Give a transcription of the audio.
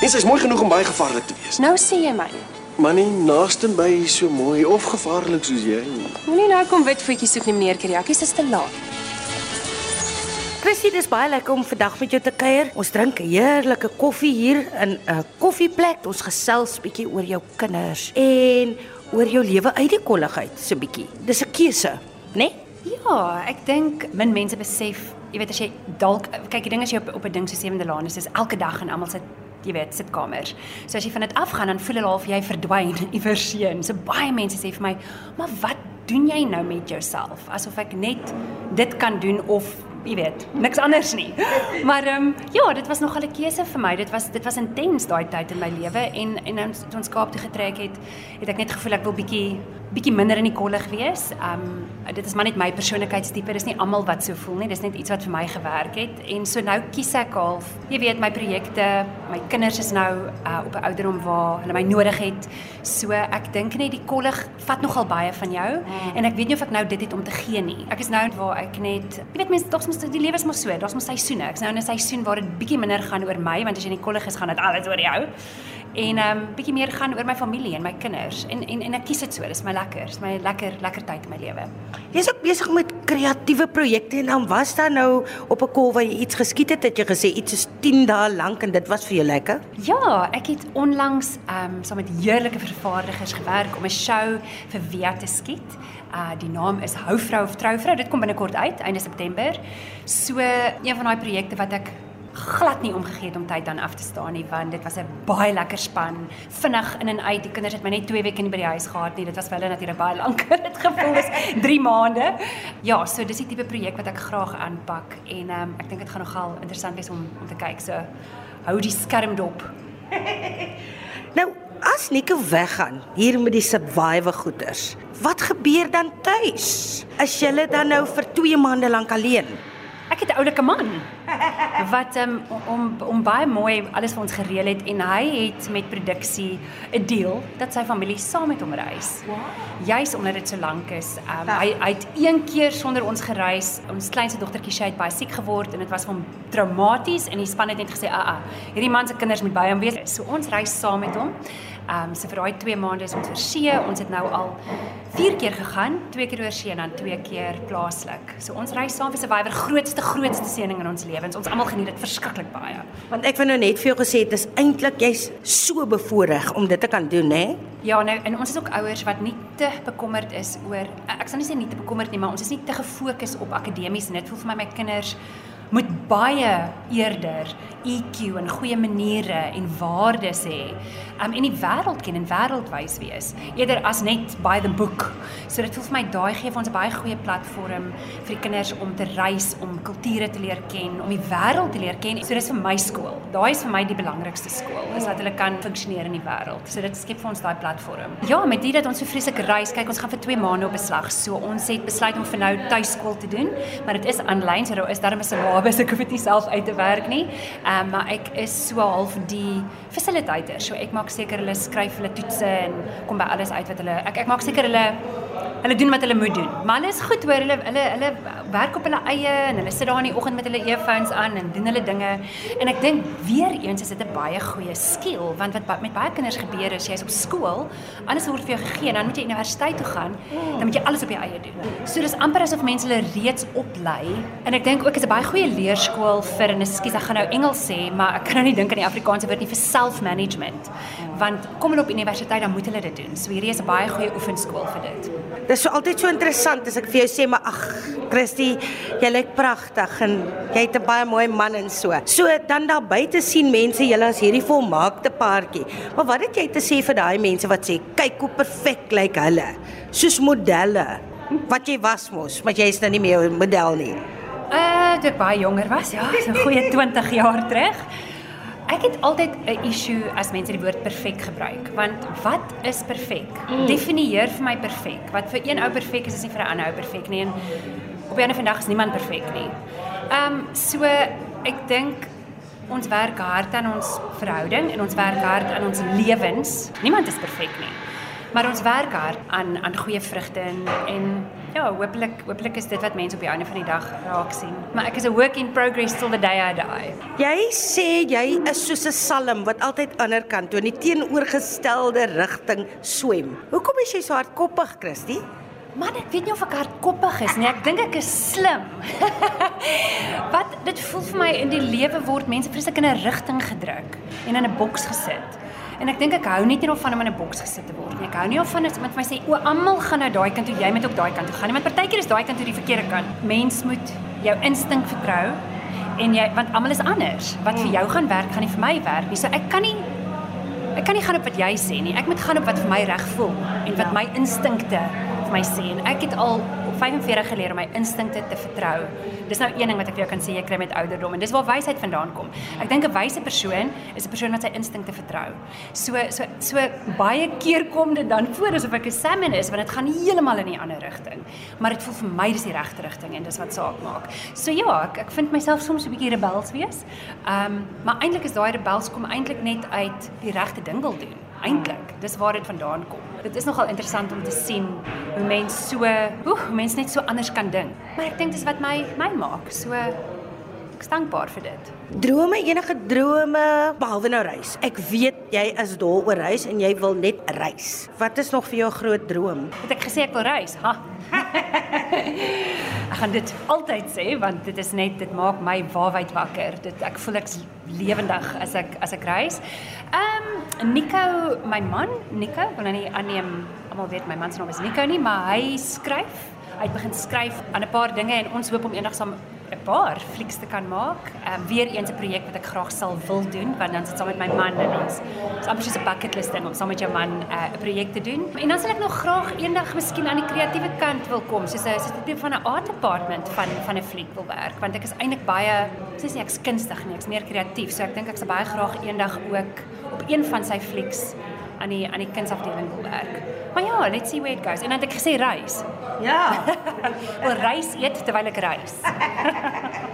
Mens is mooi genoeg om baie gevaarlik te wees. Nou sê jy my. Maar nie naasten by so mooi of gevaarlik soos jy nie. Moenie nou kom wit voetjies soek nie meneer Kiriakis, dit is te laat. Chrissy, dis baie lekker om vandag met jou te kuier. Ons drink 'n heerlike koffie hier in 'n koffieplek. Ons gesels bietjie oor jou kinders en oor jou lewe uit die kolligheid so bietjie. Dis 'n keuse, né? Nee? Ja, ek dink min mense besef, jy weet as jy dalk kyk die ding as jy op op 'n ding so sewende laan is, dis elke dag en almal sit jy weet sitkamers. So as jy van dit afgaan dan voel hulle half jy verdwyn iewers heen. So baie mense sê vir my, "Maar wat doen jy nou met jouself?" Asof ek net dit kan doen of jy weet, niks anders nie. Maar ehm um, ja, dit was nogal 'n keuse vir my. Dit was dit was intens daai tyd in my lewe en en toe ons Kaap toe getrek het, het ek net gevoel ek wil bietjie bietjie minder in die kollig wees. Ehm um, dit is maar net my persoonlikheidstipe. Dis nie almal wat so voel nie. Dis net iets wat vir my gewerk het. En so nou kies ek half, jy weet, my projekte, my kinders is nou uh, op 'n ouderdom waar hulle my nodig het. So ek dink net die kollig vat nogal baie van jou mm. en ek weet nie of ek nou dit het om te gee nie. Ek is nou waar ek net, jy weet mense, tog mos die lewe is mos so, daar's mos seisoene. Ek's nou in 'n seisoen waar dit bietjie minder gaan oor my want as jy in die kollig is, gaan dit alles oor jou. En ehm um, bietjie meer gaan oor my familie en my kinders. En en en ek kies dit so. Dis my lekker. Dis my lekker lekker tyd in my lewe. Jy's ook besig met kreatiewe projekte en dan was daar nou op 'n kol waar jy iets geskiet het, het jy gesê iets is 10 dae lank en dit was vir jou lekker? Ja, ek het onlangs ehm um, saam met heerlike vervaardigers gewerk om 'n show vir Via te skiet. Uh die naam is Hou vrou of trou vrou. Dit kom binnekort uit einde September. So een van daai projekte wat ek glad nie omgegee het om tyd dan af te staan nie want dit was 'n baie lekker span. Vinnig in en uit die kinders het my net 2 weke nie by die huis gehad nie. Dit was vir hulle natuurlik baie lank dit gevoel is. 3 maande. Ja so dis die tipe projek wat ek graag aanpak en um, ek dink dit gaan nogal interessant wees om om te kyk. So hou die skerm dop. Nou as Nico weggaan hier met die survivor goeders wat gebeur dan tuis as jy dan nou vir 2 maande lank alleen Ek het 'n oulike man wat um, om om baie mooi alles vir ons gereël het en hy het met produksie 'n deal dat sy familie saam met hom reis. Wow. Juis omdat dit so lank is. Um, hy hy het een keer sonder ons gereis. Ons kleinste dogtertjie sy het baie siek geword en dit was vir hom traumaties en die span het net gesê, "Aa, ah, ah, hierdie man se kinders moet by hom wees." So ons reis saam met hom. Ehm um, so vir daai 2 maande is ons oor see. Ons het nou al 4 keer gegaan, 2 keer oor see en dan 2 keer plaaslik. So ons reis saam vir Survivor, grootste grootste seëning in ons lewens. Ons almal geniet dit verskriklik baie. Want ek wou nou net vir jou gesê dit is eintlik jy's so bevoordeel om dit te kan doen, hè? Ja, nou en ons is ook ouers wat nie te bekommerd is oor ek sal nie sê nie te bekommerd nie, maar ons is nie te gefokus op akademies en dit voel vir my my kinders moet baie eerder EQ en goeie maniere en waardes hê. Um en die wêreld ken en wêreldwys wees eerder as net by the book. So dit voel vir my daai gee vir ons 'n baie goeie platform vir die kinders om te reis, om kulture te leer ken, om die wêreld te leer ken. So dis vir my skool. Daai is vir my die belangrikste skool, is dat hulle kan funksioneer in die wêreld. So dit skep vir ons daai platform. Ja, met dit dat ons so vreeslik reis, kyk ons gaan vir 2 maande op beslag. So ons het besluit om vir nou tuiskool te doen, maar dit is aanlyn, so daar is darem 'n syllabus, ek hoef dit nie self uit te werk nie. Ehm um, maar ek is so half die fasilitator. So ek maak seker hulle skryf hulle toetse en kom by alles uit wat hulle ek ek maak seker hulle hulle doen wat hulle moet doen. Maar hulle is goed hoor. Hulle hulle hulle werk op hulle eie en hulle sit daar in die oggend met hulle earphones aan en doen hulle dinge. En ek dink weer eens is dit 'n baie goeie skill want wat met baie kinders gebeur is jy's op skool, alles word vir jou gegee, dan moet jy universiteit toe gaan, dan moet jy alles op jou eie doen. So dis amper asof mense hulle reeds oplei en ek dink ook is 'n baie goeie leerskool vir en ekskuus ek gaan nou Engels sê, maar ek kan nou nie dink aan die Afrikaanse woord nie vir self-management. Want kom hulle op universiteit dan moet hulle dit doen. So hierdie is 'n baie goeie oefenskool vir dit. Dit is so altyd so interessant as ek vir jou sê maar ag Christy, jy lyk pragtig en jy het 'n baie mooi man en so. So dan daar buite sien mense julle as hierdie volmaakte paartjie. Maar wat het jy te sê vir daai mense wat sê kyk hoe perfek lyk hulle? Soos modelle. Wat jy was mos, maar jy is nou nie meer 'n model nie. Uh, toe ek baie jonger was, ja, so goeie 20 jaar terug. Ek het altyd 'n issue as mense die woord perfek gebruik, want wat is perfek? Mm. Definieer vir my perfek. Wat vir een ou perfek is, is nie vir 'n ander ou perfek nie. En op 'n ander vandag is niemand perfek nie. Ehm um, so ek dink ons werk hard aan ons verhouding en ons werk hard aan ons lewens. Niemand is perfek nie. Maar ons werk hard aan aan goeie vrugte en en ja, hopelik hopelik is dit wat mense op die einde van die dag raak sien. Maar ek is a work in progress till the day I die. Jy sê jy is soos 'n salm wat altyd ander kant toe in die teenoorgestelde rigting swem. Hoekom is jy so hardkoppig, Christy? Man, ek weet nie of ek hardkoppig is nie. Ek dink ek is slim. Wat dit voel vir my in die lewe word mense vreeslik in 'n rigting gedruk en in 'n boks gesit. En ek dink ek hou nie net van om in 'n boks gesit te word nie. Ek hou nie van as iemand vir my sê, "O, almal gaan nou daai kant toe, jy moet ook daai kant toe gaan." Nie, want partykeer is daai kant toe die verkeerde kant. Mens moet jou instink vertrou en jy want almal is anders. Wat vir jou gaan werk, gaan nie vir my werk nie. So ek kan nie ek kan nie gaan op wat jy sê nie. Ek moet gaan op wat vir my reg voel en wat my instinkte vir my sê. En ek het al op 45 geleer om my instinkte te vertrou. Dis nou een ding wat ek vir jou kan sê jy kry met ouderdom en dis waar wysheid vandaan kom. Ek dink 'n wyse persoon is 'n persoon wat sy instinkte vertrou. So so so baie keer kom dit dan voor asof ek 'n salmon is want dit gaan heeltemal in 'n ander rigting. Maar dit voel vir my dis die regte rigting en dis wat saak maak. So ja, ek ek vind myself soms 'n bietjie rebels wees. Ehm um, maar eintlik is daai rebels kom eintlik net uit die regte ding wil doen. Eintlik, dis waar dit vandaan kom. Dit is nogal interessant om te sien hoe mense so, hoe mense net so anders kan dink. Maar ek dink dis wat my my maak. So ek is dankbaar vir dit. Drome, enige drome behalwe nou reis. Ek weet jy is dol oor reis en jy wil net reis. Wat is nog vir jou 'n groot droom? Het ek gesê ek wil reis? Ha. ek gaan dit altyd sê want dit is net dit maak my waarheid wakker. Dit ek voel ek's lewendig as ek as ek reis. Ehm um, Nico, my man, Nico, wil nou nie aanneem almal weet my man se naam is Nico nie, maar hy skryf. Hy het begin skryf aan 'n paar dinge en ons hoop om eendag saam 'n paar flieks te kan maak. Ehm um, weer eens 'n projek wat ek graag sal wil doen want dan sit saam met my man en ons is amper soos 'n bucket list ding om saam met jou man 'n uh, projek te doen. En dan sal ek nog graag eendag miskien aan die kreatiewe kant wil kom, soos 'n soos 'n tipe van 'n art department van van 'n fliek wil werk want ek is eintlik baie soos nie ek's kunstig nie, ek's meer kreatief. So ek dink ek sal baie graag eendag ook op een van sy flieks aan die aan die kunsafdeling wil werk. Maar ja, let's see where it goes. En dan het ek gesê reis. Ja. Wel reis eet terwyl ek reis.